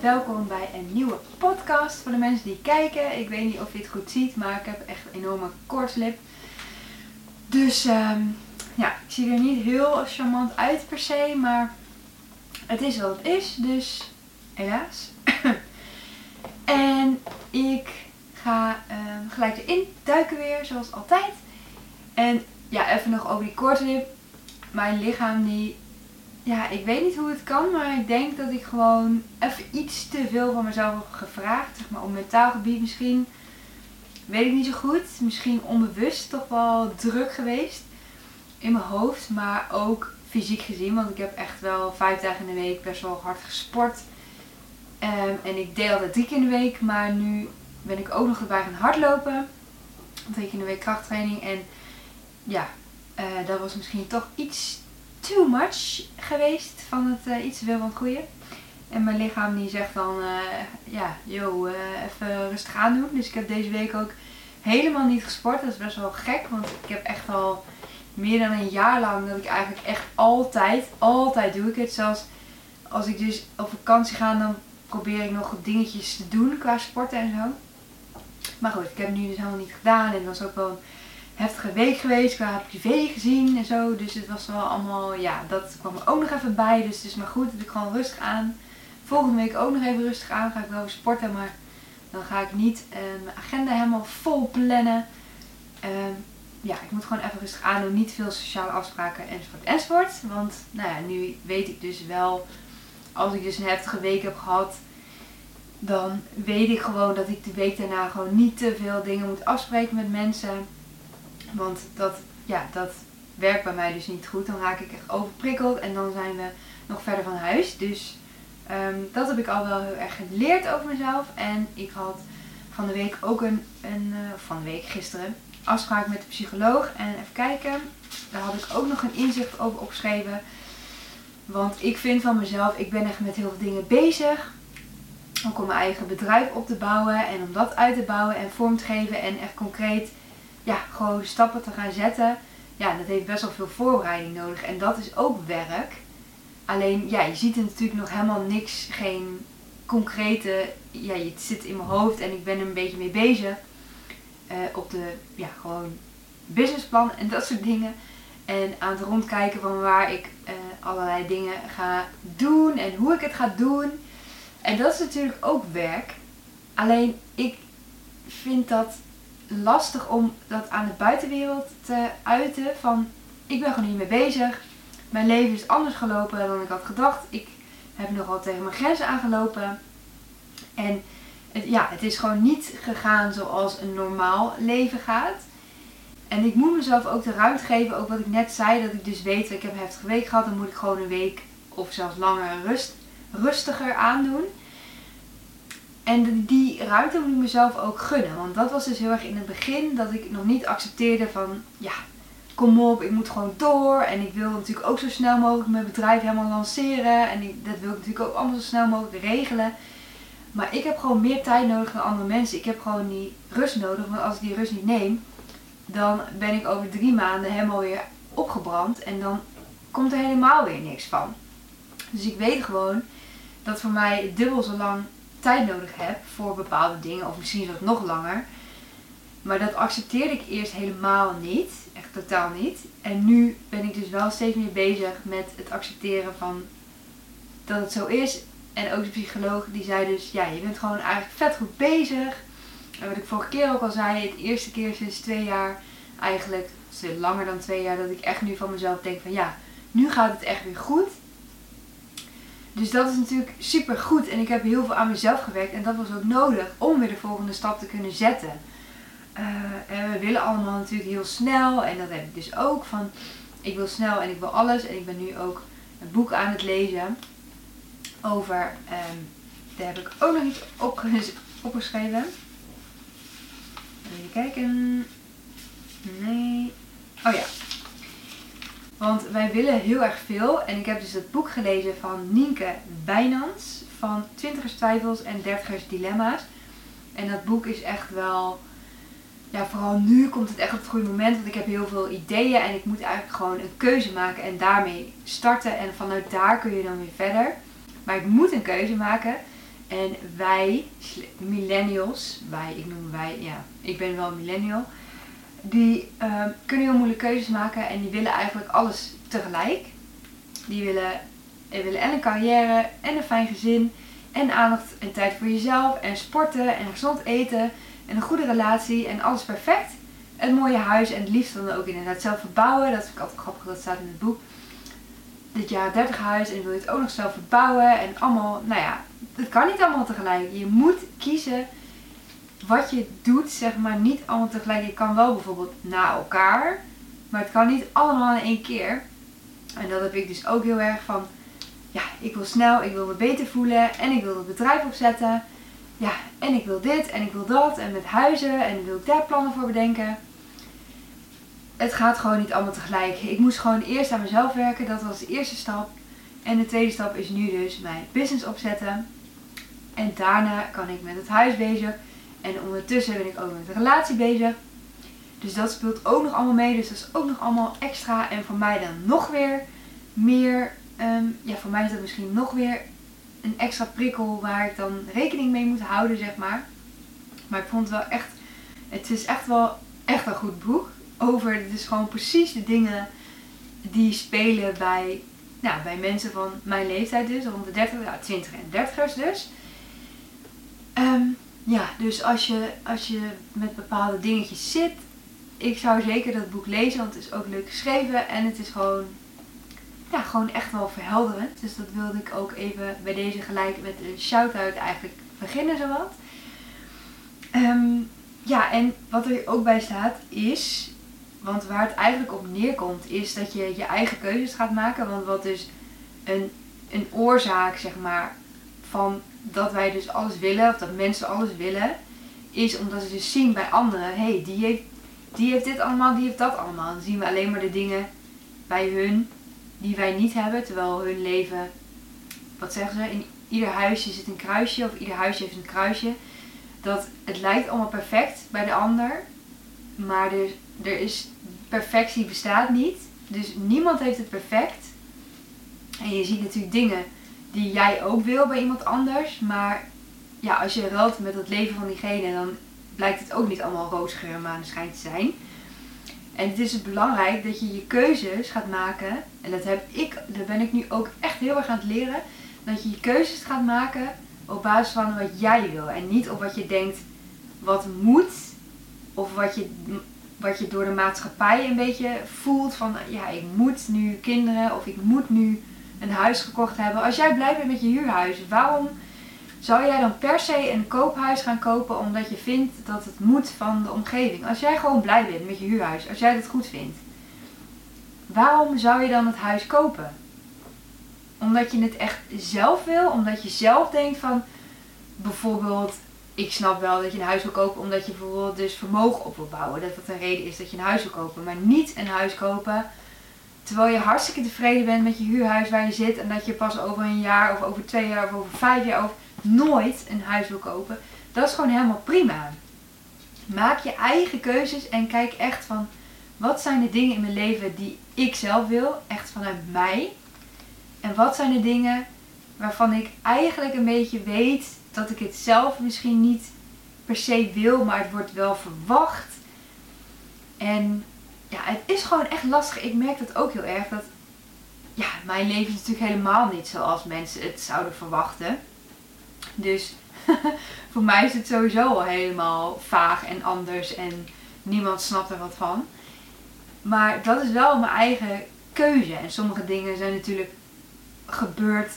welkom bij een nieuwe podcast voor de mensen die kijken. Ik weet niet of je het goed ziet, maar ik heb echt een enorme kortslip. Dus ehm, ja, ik zie er niet heel charmant uit per se, maar het is wat het is, dus helaas. en ik ga ehm, gelijk erin duiken weer, zoals altijd. En ja, even nog over die kortlip. Mijn lichaam die ja, ik weet niet hoe het kan, maar ik denk dat ik gewoon even iets te veel van mezelf heb gevraagd. Zeg maar op mentaal gebied misschien. Weet ik niet zo goed. Misschien onbewust toch wel druk geweest in mijn hoofd, maar ook fysiek gezien. Want ik heb echt wel vijf dagen in de week best wel hard gesport. Um, en ik deed altijd drie keer in de week, maar nu ben ik ook nog erbij gaan hardlopen. Drie keer in de week krachttraining. En ja, uh, dat was misschien toch iets too much geweest van het uh, iets te veel van het. En mijn lichaam die zegt dan, uh, ja, joh, uh, even rustig aan doen. Dus ik heb deze week ook helemaal niet gesport. Dat is best wel gek, want ik heb echt al meer dan een jaar lang dat ik eigenlijk echt altijd, altijd doe ik het. Zelfs als ik dus op vakantie ga, dan probeer ik nog dingetjes te doen qua sporten en zo. Maar goed, ik heb het nu dus helemaal niet gedaan. En dat was ook wel heftige week geweest qua privé gezien en zo. Dus het was wel allemaal, ja, dat kwam er ook nog even bij. Dus het is maar goed dat ik gewoon rustig aan. Volgende week ook nog even rustig aan. Ga ik wel sporten, maar dan ga ik niet uh, mijn agenda helemaal vol plannen. Uh, ja, ik moet gewoon even rustig aan doen. Niet veel sociale afspraken enzovoort enzovoort. Want nou ja, nu weet ik dus wel, als ik dus een heftige week heb gehad, dan weet ik gewoon dat ik de week daarna gewoon niet te veel dingen moet afspreken met mensen. Want dat, ja, dat werkt bij mij dus niet goed. Dan raak ik echt overprikkeld en dan zijn we nog verder van huis. Dus um, dat heb ik al wel heel erg geleerd over mezelf. En ik had van de week ook een, een uh, van de week gisteren, afspraak met de psycholoog. En even kijken, daar had ik ook nog een inzicht over opgeschreven. Want ik vind van mezelf, ik ben echt met heel veel dingen bezig. Ook om mijn eigen bedrijf op te bouwen en om dat uit te bouwen en vorm te geven en echt concreet ja, gewoon stappen te gaan zetten. Ja, dat heeft best wel veel voorbereiding nodig. En dat is ook werk. Alleen, ja, je ziet er natuurlijk nog helemaal niks, geen concrete, ja, het zit in mijn hoofd en ik ben er een beetje mee bezig. Uh, op de, ja, gewoon businessplan en dat soort dingen. En aan het rondkijken van waar ik uh, allerlei dingen ga doen en hoe ik het ga doen. En dat is natuurlijk ook werk. Alleen ik vind dat lastig om dat aan de buitenwereld te uiten. Van ik ben gewoon niet mee bezig. Mijn leven is anders gelopen dan ik had gedacht. Ik heb nogal tegen mijn grenzen aangelopen. En het, ja, het is gewoon niet gegaan zoals een normaal leven gaat. En ik moet mezelf ook de ruimte geven, ook wat ik net zei, dat ik dus weet, ik heb een heftige week gehad, dan moet ik gewoon een week of zelfs langer rust, rustiger aandoen. En die ruimte moet ik mezelf ook gunnen. Want dat was dus heel erg in het begin dat ik nog niet accepteerde van ja, kom op, ik moet gewoon door. En ik wil natuurlijk ook zo snel mogelijk mijn bedrijf helemaal lanceren. En dat wil ik natuurlijk ook allemaal zo snel mogelijk regelen. Maar ik heb gewoon meer tijd nodig dan andere mensen. Ik heb gewoon die rust nodig. Want als ik die rust niet neem, dan ben ik over drie maanden helemaal weer opgebrand. En dan komt er helemaal weer niks van. Dus ik weet gewoon dat voor mij dubbel zo lang tijd nodig heb voor bepaalde dingen, of misschien zelfs nog langer. Maar dat accepteerde ik eerst helemaal niet, echt totaal niet. En nu ben ik dus wel steeds meer bezig met het accepteren van dat het zo is. En ook de psycholoog die zei dus, ja, je bent gewoon eigenlijk vet goed bezig. En wat ik vorige keer ook al zei, het eerste keer sinds twee jaar eigenlijk, langer dan twee jaar, dat ik echt nu van mezelf denk van ja, nu gaat het echt weer goed. Dus dat is natuurlijk super goed. En ik heb heel veel aan mezelf gewerkt. En dat was ook nodig om weer de volgende stap te kunnen zetten. Uh, en we willen allemaal natuurlijk heel snel. En dat heb ik dus ook. Van ik wil snel en ik wil alles. En ik ben nu ook een boek aan het lezen. Over. Um, daar heb ik ook nog iets opgeschreven. Even kijken. Nee. Oh ja. Want wij willen heel erg veel. En ik heb dus het boek gelezen van Nienke Wijnands. Van Twintigers Twijfels en Dertigers Dilemma's. En dat boek is echt wel... Ja, vooral nu komt het echt op het goede moment. Want ik heb heel veel ideeën. En ik moet eigenlijk gewoon een keuze maken. En daarmee starten. En vanuit daar kun je dan weer verder. Maar ik moet een keuze maken. En wij, millennials, wij, ik noem wij, ja, ik ben wel millennial, die ehm, kunnen heel moeilijke keuzes maken en die willen eigenlijk alles tegelijk. Die willen, die willen en een carrière en een fijn gezin en aandacht en tijd voor jezelf en sporten en gezond eten en een goede relatie en alles perfect. Een mooie huis en het liefst dan ook inderdaad zelf verbouwen. Dat vind ik altijd grappig, dat staat in het boek. Dit jaar 30 huis en wil je het ook nog zelf verbouwen en allemaal, nou ja, het kan niet allemaal tegelijk. Je moet kiezen wat je doet, zeg maar, niet allemaal tegelijk. Je kan wel bijvoorbeeld na elkaar, maar het kan niet allemaal in één keer. En dat heb ik dus ook heel erg van, ja, ik wil snel, ik wil me beter voelen en ik wil het bedrijf opzetten. Ja, en ik wil dit en ik wil dat en met huizen en wil ik daar plannen voor bedenken. Het gaat gewoon niet allemaal tegelijk. Ik moest gewoon eerst aan mezelf werken, dat was de eerste stap. En de tweede stap is nu dus mijn business opzetten. En daarna kan ik met het huis bezig. En ondertussen ben ik ook met de relatie bezig. Dus dat speelt ook nog allemaal mee. Dus dat is ook nog allemaal extra. En voor mij dan nog weer meer. Ehm, ja, voor mij is dat misschien nog weer een extra prikkel waar ik dan rekening mee moet houden, zeg maar. Maar ik vond het wel echt. Het is echt wel echt een goed boek. Over, het is gewoon precies de dingen die spelen bij, nou, bij mensen van mijn leeftijd dus. Rond de 30, ja, 20 en 30ers dus. Ehm, ja, dus als je, als je met bepaalde dingetjes zit, ik zou zeker dat boek lezen, want het is ook leuk geschreven en het is gewoon, ja, gewoon echt wel verhelderend. Dus dat wilde ik ook even bij deze gelijk met een shout-out eigenlijk beginnen zowat. Um, ja, en wat er ook bij staat is, want waar het eigenlijk op neerkomt, is dat je je eigen keuzes gaat maken. Want wat dus een, een oorzaak, zeg maar, van dat wij dus alles willen, of dat mensen alles willen, is omdat ze dus zien bij anderen, hé, hey, die, heeft, die heeft dit allemaal, die heeft dat allemaal. Dan zien we alleen maar de dingen bij hun die wij niet hebben, terwijl hun leven, wat zeggen ze, in ieder huisje zit een kruisje, of ieder huisje heeft een kruisje. Dat het lijkt allemaal perfect bij de ander, maar er, er is, perfectie bestaat niet. Dus niemand heeft het perfect. En je ziet natuurlijk dingen die jij ook wil bij iemand anders. Maar ja, als je ruilt met het leven van diegene, dan blijkt het ook niet allemaal roosgeur en maneschijn te zijn. En het is dus belangrijk dat je je keuzes gaat maken. En dat heb ik, daar ben ik nu ook echt heel erg aan het leren. Dat je je keuzes gaat maken op basis van wat jij wil. En niet op wat je denkt wat moet. Of wat je, wat je door de maatschappij een beetje voelt. Van ja, ik moet nu kinderen. Of ik moet nu een huis gekocht hebben. Als jij blij bent met je huurhuis, waarom zou jij dan per se een koophuis gaan kopen omdat je vindt dat het moet van de omgeving? Als jij gewoon blij bent met je huurhuis, als jij het goed vindt, waarom zou je dan het huis kopen? Omdat je het echt zelf wil, omdat je zelf denkt van bijvoorbeeld, ik snap wel dat je een huis wil kopen omdat je bijvoorbeeld dus vermogen op wil bouwen. Dat dat een reden is dat je een huis wil kopen, maar niet een huis kopen Terwijl je hartstikke tevreden bent met je huurhuis waar je zit. En dat je pas over een jaar of over twee jaar of over vijf jaar of nooit een huis wil kopen. Dat is gewoon helemaal prima. Maak je eigen keuzes en kijk echt van wat zijn de dingen in mijn leven die ik zelf wil. Echt vanuit mij. En wat zijn de dingen waarvan ik eigenlijk een beetje weet dat ik het zelf misschien niet per se wil, maar het wordt wel verwacht. En ja, het is gewoon echt lastig. Ik merk dat ook heel erg. Dat ja, mijn leven is natuurlijk helemaal niet zoals mensen het zouden verwachten. Dus voor mij is het sowieso al helemaal vaag en anders en niemand snapt er wat van. Maar dat is wel mijn eigen keuze. En sommige dingen zijn natuurlijk gebeurd,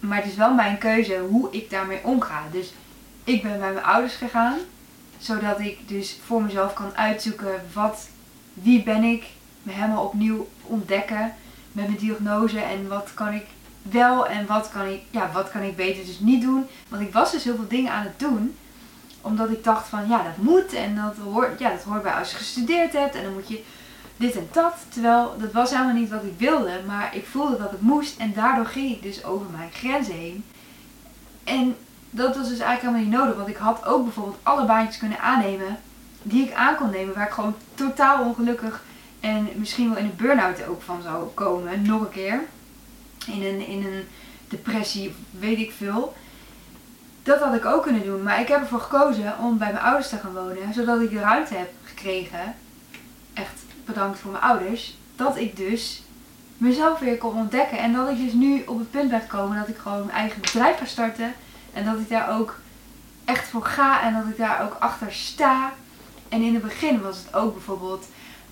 maar het is wel mijn keuze hoe ik daarmee omga. Dus ik ben bij mijn ouders gegaan, zodat ik dus voor mezelf kan uitzoeken wat wie ben ik, me helemaal opnieuw ontdekken met mijn diagnose en wat kan ik wel en wat kan ik, ja, wat kan ik beter dus niet doen. Want ik was dus heel veel dingen aan het doen, omdat ik dacht van ja, dat moet en dat hoort, ja, dat hoort bij als je gestudeerd hebt en dan moet je dit en dat. Terwijl dat was helemaal niet wat ik wilde, maar ik voelde dat het moest en daardoor ging ik dus over mijn grenzen heen. En dat was dus eigenlijk helemaal niet nodig, want ik had ook bijvoorbeeld alle baantjes kunnen aannemen die ik aan kon nemen, waar ik gewoon totaal ongelukkig en misschien wel in een burn-out ook van zou komen, nog een keer. In een, in een depressie, weet ik veel. dat had ik ook kunnen doen. Maar ik heb ervoor gekozen om bij mijn ouders te gaan wonen. Zodat ik de ruimte heb gekregen. Echt bedankt voor mijn ouders. Dat ik dus mezelf weer kon ontdekken. En dat ik dus nu op het punt ben gekomen dat ik gewoon mijn eigen bedrijf ga starten. En dat ik daar ook echt voor ga. En dat ik daar ook achter sta. En in het begin was het ook bijvoorbeeld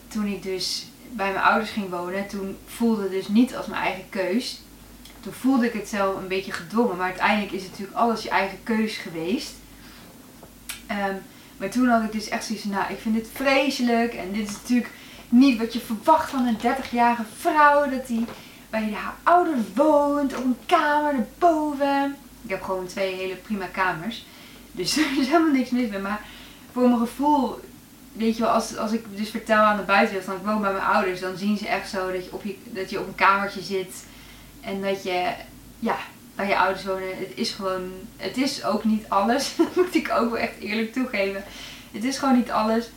toen ik dus bij mijn ouders ging wonen. Toen voelde het dus niet als mijn eigen keus toen voelde ik het zelf een beetje gedwongen. Maar uiteindelijk is het natuurlijk alles je eigen keus geweest. Ehm, maar toen had ik dus echt zoiets van, nou, ik vind dit vreselijk. En dit is natuurlijk niet wat je verwacht van een 30-jarige vrouw. Dat die bij haar ouders woont, op een kamer erboven. Ik heb gewoon twee hele prima kamers. Dus er is helemaal niks mis mee. Maar voor mijn gevoel, weet je wel, als, als ik dus vertel aan de buitenwereld van ik woon bij mijn ouders. Dan zien ze echt zo dat je op, je, dat je op een kamertje zit en dat je, ja, bij je ouders wonen, het is gewoon, het is ook niet alles. dat moet ik ook wel echt eerlijk toegeven. Het is gewoon niet alles.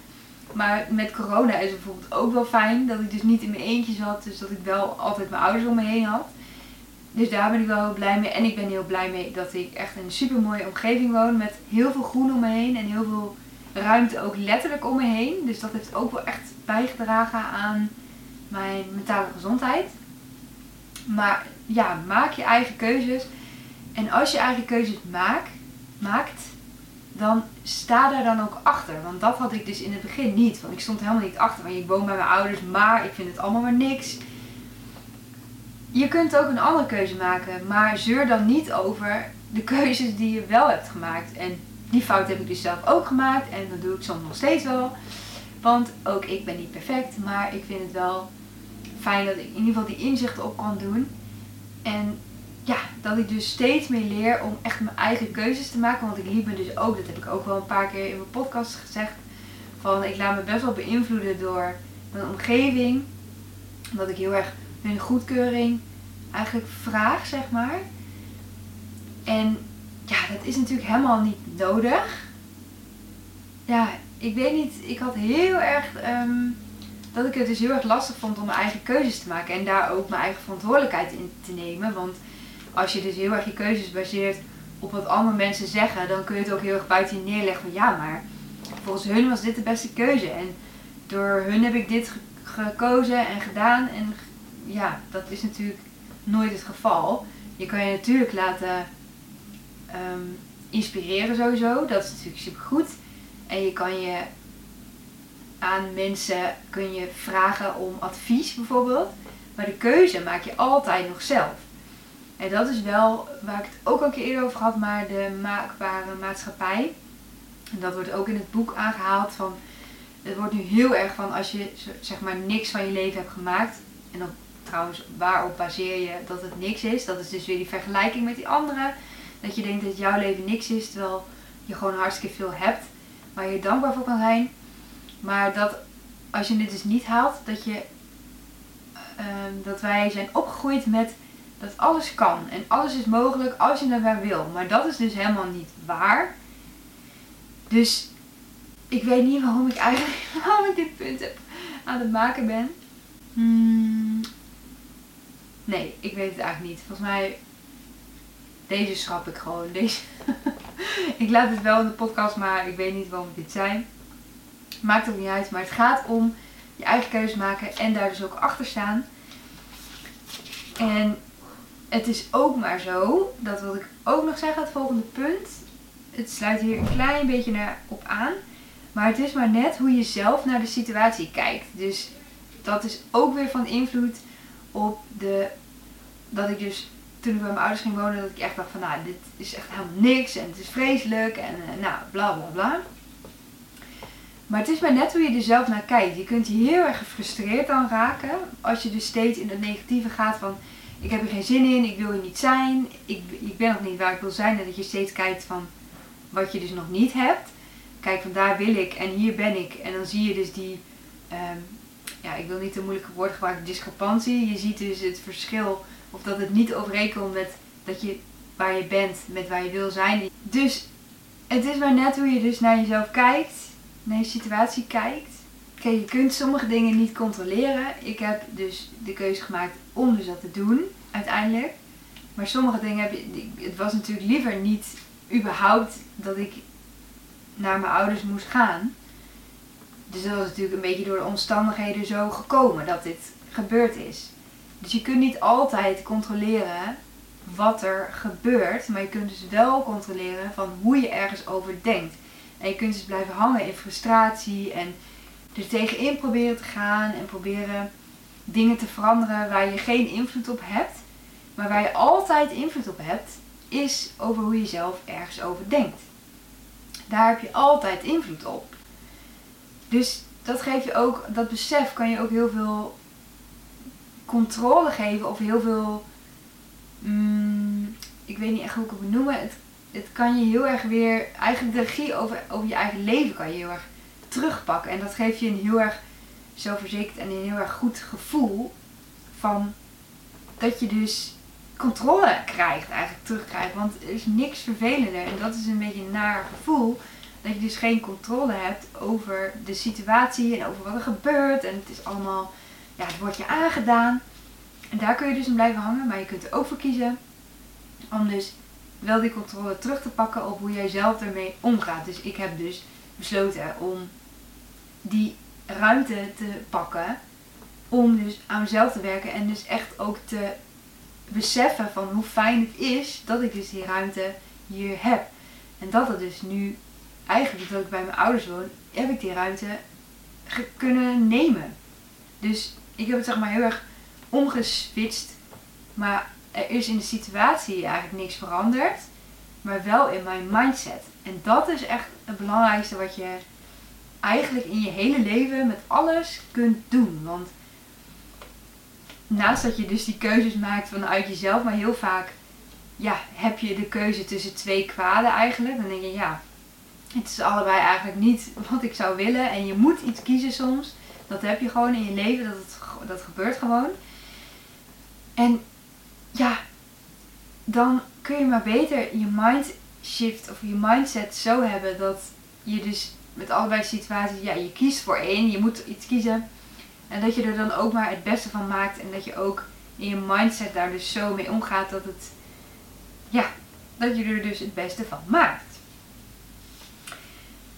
Maar met corona is het bijvoorbeeld ook wel fijn dat ik dus niet in mijn eentje zat. Dus dat ik wel altijd mijn ouders om me heen had. Dus daar ben ik wel heel blij mee. En ik ben heel blij mee dat ik echt in een super mooie omgeving woon. Met heel veel groen om me heen. En heel veel ruimte ook letterlijk om me heen. Dus dat heeft ook wel echt bijgedragen aan mijn mentale gezondheid. Maar ja, maak je eigen keuzes. En als je eigen keuzes maakt, maakt, dan sta daar dan ook achter. Want dat had ik dus in het begin niet. Want ik stond helemaal niet achter. Want ik woon bij mijn ouders, maar ik vind het allemaal maar niks. Je kunt ook een andere keuze maken. Maar zeur dan niet over de keuzes die je wel hebt gemaakt. En die fout heb ik dus zelf ook gemaakt. En dat doe ik soms nog steeds wel. Want ook ik ben niet perfect. Maar ik vind het wel fijn dat ik in ieder geval die inzichten op kan doen. En ja, dat ik dus steeds meer leer om echt mijn eigen keuzes te maken. Want ik liep me dus ook, dat heb ik ook wel een paar keer in mijn podcast gezegd. Van ik laat me best wel beïnvloeden door mijn omgeving. Dat ik heel erg hun goedkeuring eigenlijk vraag, zeg maar. En ja, dat is natuurlijk helemaal niet nodig. Ja, ik weet niet, ik had heel erg. Um, dat ik het dus heel erg lastig vond om mijn eigen keuzes te maken en daar ook mijn eigen verantwoordelijkheid in te nemen. Want als je dus heel erg je keuzes baseert op wat andere mensen zeggen, dan kun je het ook heel erg buiten je neerleggen van ja, maar volgens hun was dit de beste keuze. En door hun heb ik dit gekozen en gedaan. En ja, dat is natuurlijk nooit het geval. Je kan je natuurlijk laten ehm, inspireren sowieso. Dat is natuurlijk super goed. En je kan je aan mensen kun je vragen om advies bijvoorbeeld. Maar de keuze maak je altijd nog zelf. En dat is wel waar ik het ook al een keer eerder over had, maar de maakbare maatschappij. En dat wordt ook in het boek aangehaald van. Het wordt nu heel erg van als je zeg maar niks van je leven hebt gemaakt. En dan trouwens, waarop baseer je dat het niks is? Dat is dus weer die vergelijking met die anderen. Dat je denkt dat jouw leven niks is, terwijl je gewoon hartstikke veel hebt. Waar je dankbaar voor kan zijn. Maar dat als je dit dus niet haalt, dat, je, ehm, dat wij zijn opgegroeid met dat alles kan en alles is mogelijk als je maar wil. Maar dat is dus helemaal niet waar. Dus ik weet niet waarom ik eigenlijk waarom dit punt heb aan het maken ben. Hmm. Nee, ik weet het eigenlijk niet. Volgens mij, deze schrap ik gewoon. Deze ik laat het wel in de podcast, maar ik weet niet waarom ik dit zei. Maakt ook niet uit. Maar het gaat om je eigen keuze maken en daar dus ook achter staan. En het is ook maar zo, dat wil ik ook nog zeggen, het volgende punt. Het sluit hier een klein beetje naar op aan. Maar het is maar net hoe je zelf naar de situatie kijkt. Dus dat is ook weer van invloed op de. Dat ik dus toen ik bij mijn ouders ging wonen, dat ik echt dacht van nou, dit is echt helemaal niks en het is vreselijk en uh, nou, bla bla bla. Maar het is maar net hoe je er zelf naar kijkt. Je kunt je heel erg gefrustreerd aan raken als je dus steeds in het negatieve gaat van ik heb er geen zin in, ik wil hier niet zijn, ik, ik ben nog niet waar ik wil zijn. En dat je steeds kijkt van wat je dus nog niet hebt. Kijk, van daar wil ik en hier ben ik. En dan zie je dus die, um, ja, ik wil niet een moeilijke woord gebruiken, discrepantie. Je ziet dus het verschil of dat het niet overeenkomt met dat je waar je bent, met waar je wil zijn. Dus het is maar net hoe je dus naar jezelf kijkt naar je situatie kijkt. Kijk, je kunt sommige dingen niet controleren. Ik heb dus de keuze gemaakt om dus dat te doen, uiteindelijk. Maar sommige dingen heb je, het was natuurlijk liever niet überhaupt dat ik naar mijn ouders moest gaan. Dus dat was natuurlijk een beetje door de omstandigheden zo gekomen dat dit gebeurd is. Dus je kunt niet altijd controleren wat er gebeurt, maar je kunt dus wel controleren van hoe je ergens over denkt. En je kunt dus blijven hangen in frustratie en er tegenin proberen te gaan en proberen dingen te veranderen waar je geen invloed op hebt. Maar waar je altijd invloed op hebt, is over hoe je zelf ergens over denkt. Daar heb je altijd invloed op. Dus dat geeft je ook, dat besef kan je ook heel veel controle geven of heel veel, mm, ik weet niet echt hoe ik het moet noemen. Het, het kan je heel erg weer, eigenlijk de regie over, over je eigen leven kan je heel erg terugpakken. En dat geeft je een heel erg zelfverzekerd en een heel erg goed gevoel van dat je dus controle krijgt, eigenlijk terugkrijgt. Want er is niks vervelender en dat is een beetje een naar gevoel. Dat je dus geen controle hebt over de situatie en over wat er gebeurt. En het is allemaal, ja, het wordt je aangedaan. En daar kun je dus in blijven hangen, maar je kunt er ook voor kiezen om dus wel die controle terug te pakken op hoe jij zelf ermee omgaat. Dus ik heb dus besloten om die ruimte te pakken om dus aan mezelf te werken en dus echt ook te beseffen van hoe fijn het is dat ik dus die ruimte hier heb. En dat het dus nu, eigenlijk dat ik bij mijn ouders woon, heb ik die ruimte kunnen nemen. Dus ik heb het zeg maar heel erg omgeswitcht. Maar er is in de situatie eigenlijk niks veranderd. Maar wel in mijn mindset. En dat is echt het belangrijkste wat je eigenlijk in je hele leven met alles kunt doen. Want naast dat je dus die keuzes maakt vanuit jezelf, maar heel vaak ja, heb je de keuze tussen twee kwaden eigenlijk. Dan denk je, ja, het is allebei eigenlijk niet wat ik zou willen. En je moet iets kiezen soms. Dat heb je gewoon in je leven, dat, het, dat gebeurt gewoon. En ja, dan kun je maar beter je mind shift of je mindset zo hebben dat je dus met allebei situaties, ja, je kiest voor één, je moet iets kiezen. En dat je er dan ook maar het beste van maakt en dat je ook in je mindset daar dus zo mee omgaat dat het, ja, dat je er dus het beste van maakt.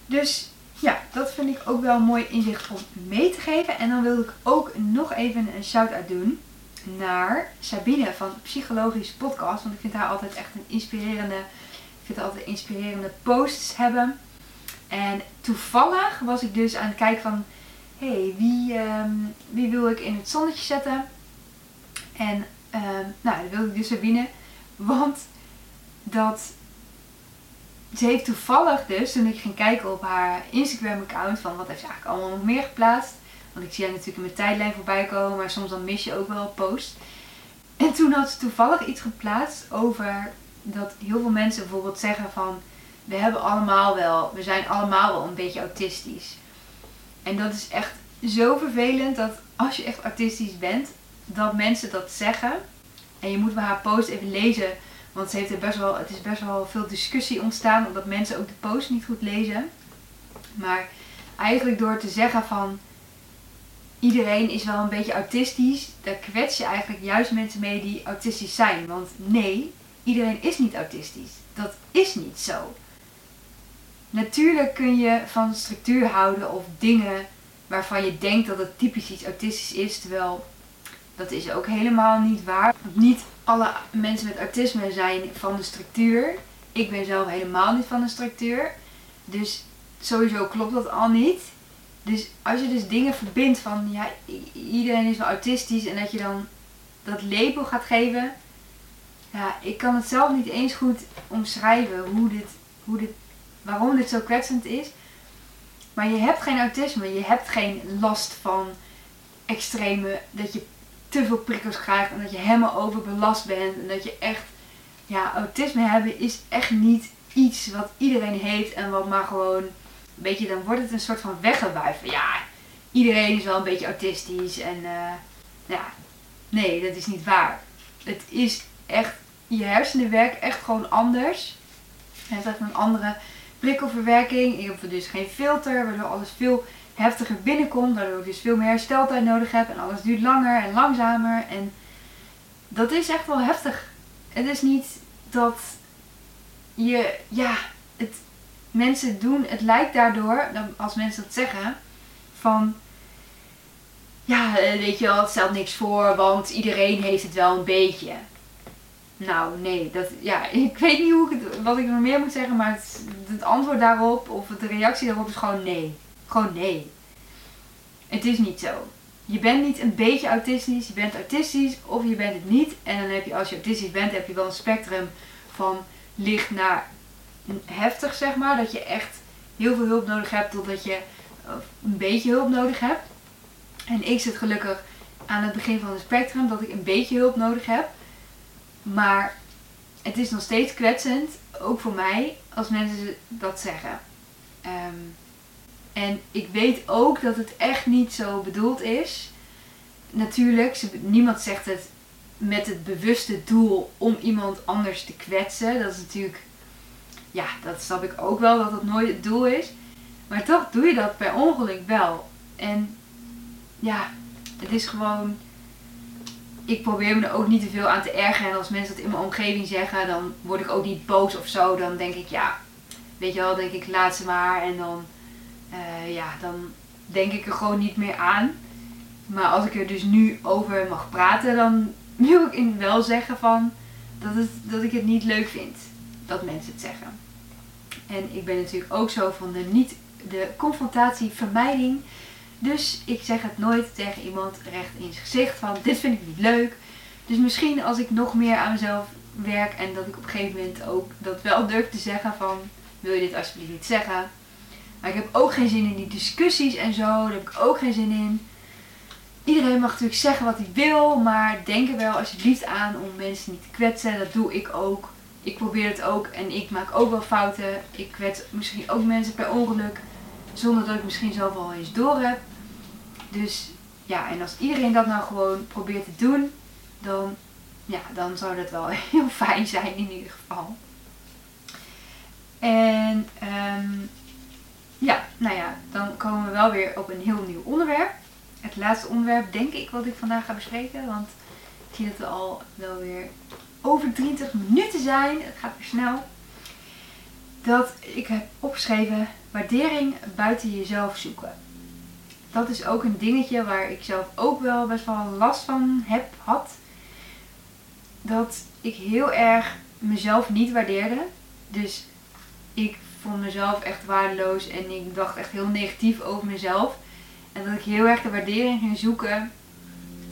Dus ja, dat vind ik ook wel een mooi inzicht om mee te geven. En dan wil ik ook nog even een shout-out doen naar Sabine van Psychologische Podcast. Want ik vind haar altijd echt een inspirerende, ik vind haar altijd inspirerende posts hebben. En toevallig was ik dus aan het kijken van, hé, hey, wie, ehm, wie wil ik in het zonnetje zetten? En um, nou, dat wilde ik dus Sabine. Want dat ze heeft toevallig dus, toen ik ging kijken op haar Instagram account, van wat heeft ze eigenlijk allemaal nog meer geplaatst. Want ik zie haar natuurlijk in mijn tijdlijn voorbij komen, maar soms dan mis je ook wel een post. En toen had ze toevallig iets geplaatst over dat heel veel mensen bijvoorbeeld zeggen van we hebben allemaal wel, we zijn allemaal wel een beetje autistisch. En dat is echt zo vervelend dat als je echt autistisch bent, dat mensen dat zeggen. En je moet bij haar post even lezen, want ze heeft er best wel, het is best wel veel discussie ontstaan, omdat mensen ook de post niet goed lezen. Maar eigenlijk door te zeggen van iedereen is wel een beetje autistisch, daar kwets je eigenlijk juist mensen mee die autistisch zijn. Want nee, iedereen is niet autistisch. Dat is niet zo. Natuurlijk kun je van structuur houden of dingen waarvan je denkt dat het typisch iets autistisch is, terwijl dat is ook helemaal niet waar. Niet alle mensen met autisme zijn van de structuur. Ik ben zelf helemaal niet van de structuur. Dus sowieso klopt dat al niet. Dus als je dus dingen verbindt van ja, iedereen is wel autistisch en dat je dan dat label gaat geven. Ja, ik kan het zelf niet eens goed omschrijven hoe dit, hoe dit waarom dit zo kwetsend is. Maar je hebt geen autisme, je hebt geen last van extreme, dat je te veel prikkels krijgt en dat je helemaal overbelast bent en dat je echt, ja, autisme hebben is echt niet iets wat iedereen heeft en wat maar gewoon, weet dan wordt het een soort van weggewuiven. Ja, iedereen is wel een beetje autistisch en, uh, ja, nee, dat is niet waar. Het is echt, je hersenen werken echt gewoon anders. Hebt echt een andere prikkelverwerking. Ik heb dus geen filter, waardoor alles veel heftiger binnenkomt. Waardoor ik dus veel meer hersteltijd nodig heb. En alles duurt langer en langzamer. En dat is echt wel heftig. Het is niet dat je, ja, het, mensen doen, het lijkt daardoor, als mensen dat zeggen, van, ja, eh, weet je wel, het stelt niks voor, want iedereen heeft het wel een beetje. Nou, nee, dat, ja, ik weet niet hoe ik wat ik nog meer moet zeggen, maar het, het antwoord daarop, of de reactie daarop is gewoon nee. Gewoon nee. Het is niet zo. Je bent niet een beetje autistisch, je bent autistisch of je bent het niet. En dan heb je, als je autistisch bent, heb je wel een spectrum van licht naar heftig, zeg maar. Dat je echt heel veel hulp nodig hebt totdat je een beetje hulp nodig hebt. En ik zit gelukkig aan het begin van het spectrum dat ik een beetje hulp nodig heb. Maar het is nog steeds kwetsend, ook voor mij, als mensen dat zeggen. Ehm, en ik weet ook dat het echt niet zo bedoeld is. Natuurlijk, niemand zegt het met het bewuste doel om iemand anders te kwetsen. Dat is natuurlijk, ja, dat snap ik ook wel dat dat nooit het doel is. Maar toch doe je dat per ongeluk wel. En ja, het is gewoon. Ik probeer me er ook niet te veel aan te ergeren. En als mensen dat in mijn omgeving zeggen, dan word ik ook niet boos of zo. Dan denk ik, ja, weet je wel, denk ik, laat ze maar. En dan, eh, ja, dan denk ik er gewoon niet meer aan. Maar als ik er dus nu over mag praten, dan wil ik in wel zeggen van dat, het, dat ik het niet leuk vind dat mensen het zeggen. En ik ben natuurlijk ook zo van de niet de confrontatievermijding. Dus ik zeg het nooit tegen iemand recht in zijn gezicht van dit vind ik niet leuk. Dus misschien als ik nog meer aan mezelf werk en dat ik op een gegeven moment ook dat wel durf te zeggen van wil je dit alsjeblieft niet zeggen. Maar ik heb ook geen zin in die discussies en zo. Daar heb ik ook geen zin in. Iedereen mag natuurlijk zeggen wat hij wil, maar denk er wel alsjeblieft aan om mensen niet te kwetsen. Dat doe ik ook. Ik probeer het ook en ik maak ook wel fouten. Ik kwets misschien ook mensen per ongeluk, zonder dat ik misschien zelf al eens door heb. Dus ja, en als iedereen dat nou gewoon probeert te doen, dan, ja, dan zou dat wel heel fijn zijn in ieder geval. En ehm, ja, nou ja, dan komen we wel weer op een heel nieuw onderwerp. Het laatste onderwerp, denk ik, wat ik vandaag ga bespreken. Want ik zie dat we al wel weer over 20 minuten zijn. Het gaat weer snel. Dat ik heb opgeschreven waardering buiten jezelf zoeken. Dat is ook een dingetje waar ik zelf ook wel best wel last van heb, had. Dat ik heel erg mezelf niet waardeerde. Dus ik vond mezelf echt waardeloos en ik dacht echt heel negatief over mezelf. En dat ik heel erg de waardering ging zoeken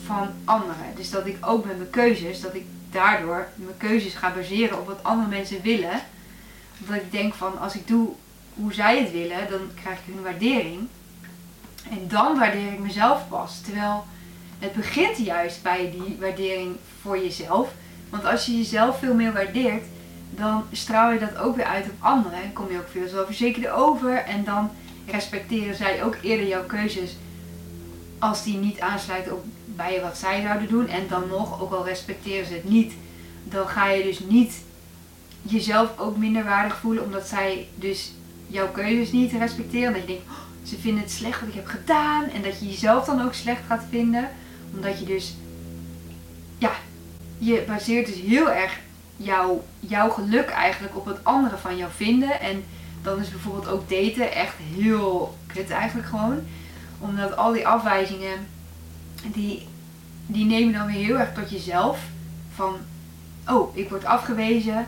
van anderen. Dus dat ik ook met mijn keuzes, dat ik daardoor mijn keuzes ga baseren op wat andere mensen willen. Omdat ik denk van als ik doe hoe zij het willen, dan krijg ik hun waardering. En dan waardeer ik mezelf pas. Terwijl het begint juist bij die waardering voor jezelf. Want als je jezelf veel meer waardeert, dan straal je dat ook weer uit op anderen. En kom je ook veel zelfverzekerder over. En dan respecteren zij ook eerder jouw keuzes als die niet aansluiten op bij wat zij zouden doen. En dan nog, ook al respecteren ze het niet, dan ga je dus niet jezelf ook minder waardig voelen omdat zij dus jouw keuzes niet respecteren. Dat je denkt, oh, ze vinden het slecht wat ik heb gedaan. En dat je jezelf dan ook slecht gaat vinden. Omdat je dus, ja, je baseert dus heel erg jouw, jouw geluk eigenlijk op wat anderen van jou vinden. En dan is bijvoorbeeld ook daten echt heel kut eigenlijk gewoon. Omdat al die afwijzingen, die, die nemen dan weer heel erg tot jezelf. Van, oh, ik word afgewezen.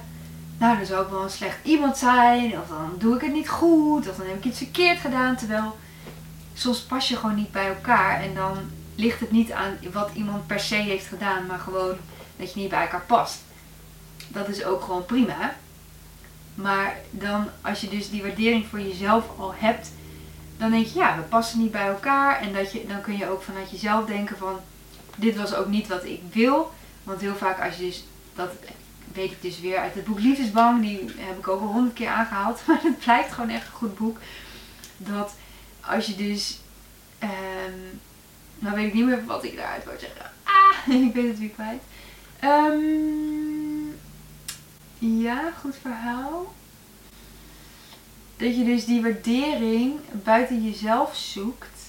Nou, dan zou ik wel een slecht iemand zijn. Of dan doe ik het niet goed. Of dan heb ik iets verkeerd gedaan. Terwijl soms pas je gewoon niet bij elkaar. En dan ligt het niet aan wat iemand per se heeft gedaan. Maar gewoon dat je niet bij elkaar past. Dat is ook gewoon prima. Maar dan, als je dus die waardering voor jezelf al hebt, dan denk je, ja, we passen niet bij elkaar. En dat je, dan kun je ook vanuit jezelf denken van, dit was ook niet wat ik wil. Want heel vaak als je dus, dat weet ik dus weer uit het boek Liefdesbang, die heb ik ook al honderd keer aangehaald. Maar het blijkt gewoon echt een goed boek. Dat als je dus, ehm, nou weet ik niet meer wat ik daaruit wou zeggen. Ah, ik weet het weer kwijt. Ehm, ja, goed verhaal. Dat je dus die waardering buiten jezelf zoekt.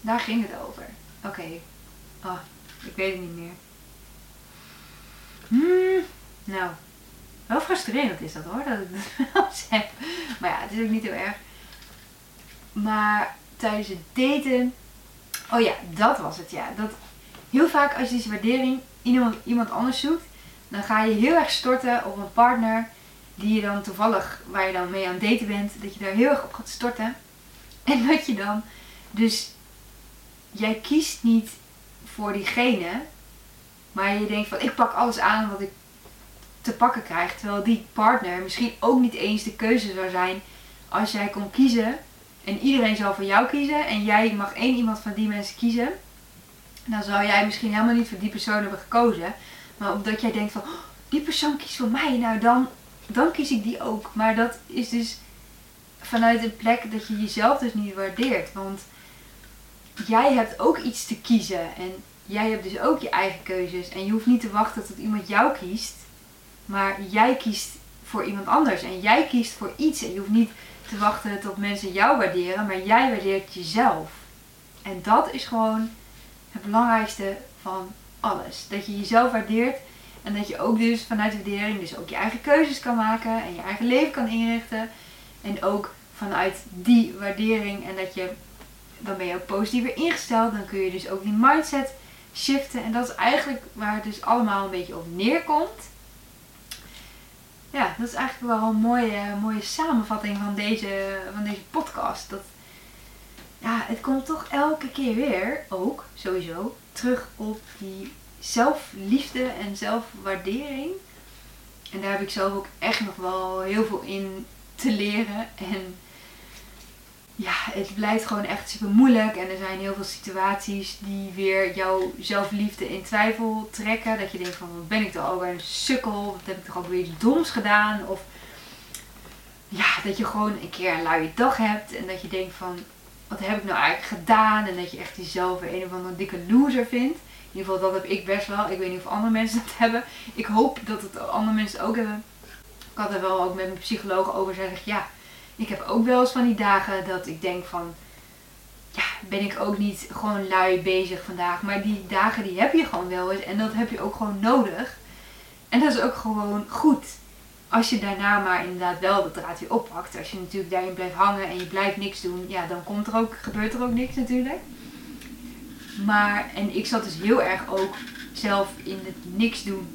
Daar ging het over. Oké. Ah, ik weet het niet meer. Hmm, nou, Wel frustrerend is dat hoor, dat ik dat wel zeg. Maar ja, het is ook niet heel erg. Maar tijdens het daten. Oh ja, dat was het ja. Dat heel vaak als je deze waardering in iemand anders zoekt, dan ga je heel erg storten op een partner die je dan toevallig, waar je dan mee aan het daten bent, dat je daar heel erg op gaat storten. En dat je dan, dus jij kiest niet voor diegene, maar je denkt van ik pak alles aan wat ik te pakken krijg. Terwijl die partner misschien ook niet eens de keuze zou zijn als jij kon kiezen. En iedereen zou voor jou kiezen en jij mag één iemand van die mensen kiezen. Dan zou jij misschien helemaal niet voor die persoon hebben gekozen. Maar omdat jij denkt van, oh, die persoon kiest voor mij, nou dan, dan kies ik die ook. Maar dat is dus vanuit een plek dat je jezelf dus niet waardeert. Want jij hebt ook iets te kiezen. En jij hebt dus ook je eigen keuzes. En je hoeft niet te wachten tot iemand jou kiest. Maar jij kiest voor iemand anders. En jij kiest voor iets. En je hoeft niet te wachten tot mensen jou waarderen. Maar jij waardeert jezelf. En dat is gewoon het belangrijkste van alles. Dat je jezelf waardeert. En dat je ook dus vanuit de waardering dus ook je eigen keuzes kan maken. En je eigen leven kan inrichten. En ook vanuit die waardering. En dat je, dan ben je ook positiever ingesteld. Dan kun je dus ook die mindset shiften. En dat is eigenlijk waar het dus allemaal een beetje op neerkomt. Ja, dat is eigenlijk wel een mooie, mooie samenvatting van deze, van deze podcast. Dat, ja, het komt toch elke keer weer, ook sowieso, terug op die zelfliefde en zelfwaardering. En daar heb ik zelf ook echt nog wel heel veel in te leren. En ja, het blijft gewoon echt super moeilijk. En er zijn heel veel situaties die weer jouw zelfliefde in twijfel trekken. Dat je denkt van, wat ben ik toch alweer een sukkel? Wat heb ik toch ook weer iets doms gedaan? Of ja, dat je gewoon een keer een luie dag hebt. En dat je denkt van, wat heb ik nou eigenlijk gedaan? En dat je echt jezelf een of andere dikke loser vindt. In ieder geval, dat heb ik best wel. Ik weet niet of andere mensen dat hebben. Ik hoop dat het andere mensen ook hebben. Ik had er wel ook met mijn psycholoog over gezegd. Ja, ik heb ook wel eens van die dagen dat ik denk van... Ja, ben ik ook niet gewoon lui bezig vandaag. Maar die dagen die heb je gewoon wel eens. En dat heb je ook gewoon nodig. En dat is ook gewoon goed. Als je daarna maar inderdaad wel de draad weer oppakt. Als je natuurlijk daarin blijft hangen en je blijft niks doen. Ja, dan komt er ook, gebeurt er ook niks natuurlijk. Maar, en ik zat dus heel erg ook zelf in het niks doen.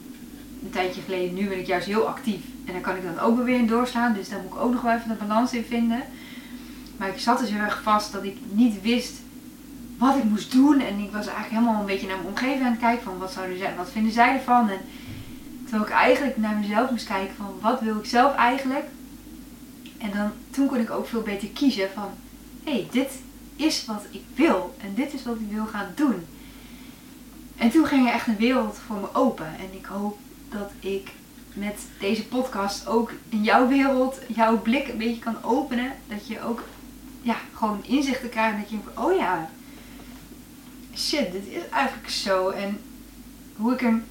Een tijdje geleden. Nu ben ik juist heel actief. En daar kan ik dan ook weer in doorslaan. Dus daar moet ik ook nog wel even de balans in vinden. Maar ik zat dus heel erg vast dat ik niet wist wat ik moest doen. En ik was eigenlijk helemaal een beetje naar mijn omgeving aan het kijken. Van wat zouden zij, wat vinden zij ervan? En terwijl ik eigenlijk naar mezelf moest kijken van wat wil ik zelf eigenlijk. En dan, toen kon ik ook veel beter kiezen van hé, hey, dit is wat ik wil. En dit is wat ik wil gaan doen. En toen ging er echt een wereld voor me open. En ik hoop dat ik met deze podcast ook in jouw wereld jouw blik een beetje kan openen. Dat je ook ja, gewoon inzichten krijgt. Dat je denkt, oh ja, shit, dit is eigenlijk zo. En hoe ik hem,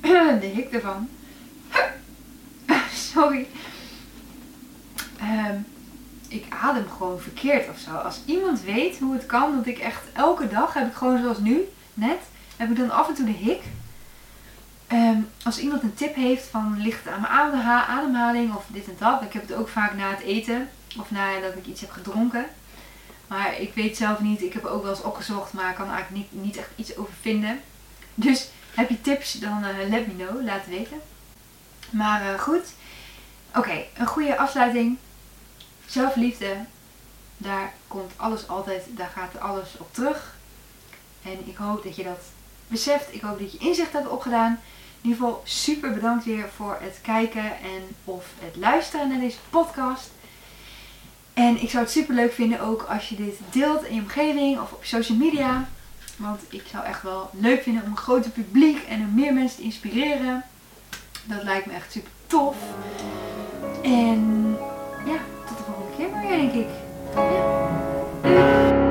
de hik ervan. Sorry. Um, ik adem gewoon verkeerd of zo. Als iemand weet hoe het kan, dat ik echt elke dag heb ik gewoon zoals nu, net, heb ik dan af en toe de hik. Um, als iemand een tip heeft van ligt aan mijn ademhaling of dit en dat. Ik heb het ook vaak na het eten of nadat ik iets heb gedronken. Maar ik weet zelf niet. Ik heb ook wel eens opgezocht, maar kan er eigenlijk niet, niet echt iets over vinden. Dus heb je tips, dan uh, let me know. Laat weten. Maar uh, goed. Oké, een goede afsluiting. Zelfliefde. Daar komt alles altijd, daar gaat alles op terug. En ik hoop dat je dat beseft. Ik hoop dat je inzicht hebt opgedaan. In ieder geval super bedankt weer voor het kijken en of het luisteren naar deze podcast. En ik zou het super leuk vinden ook als je dit deelt in je omgeving of op social media. Want ik zou echt wel leuk vinden om een groter publiek en om meer mensen te inspireren. Dat lijkt me echt super tof. En ja, tot de volgende keer denk ik. Ja.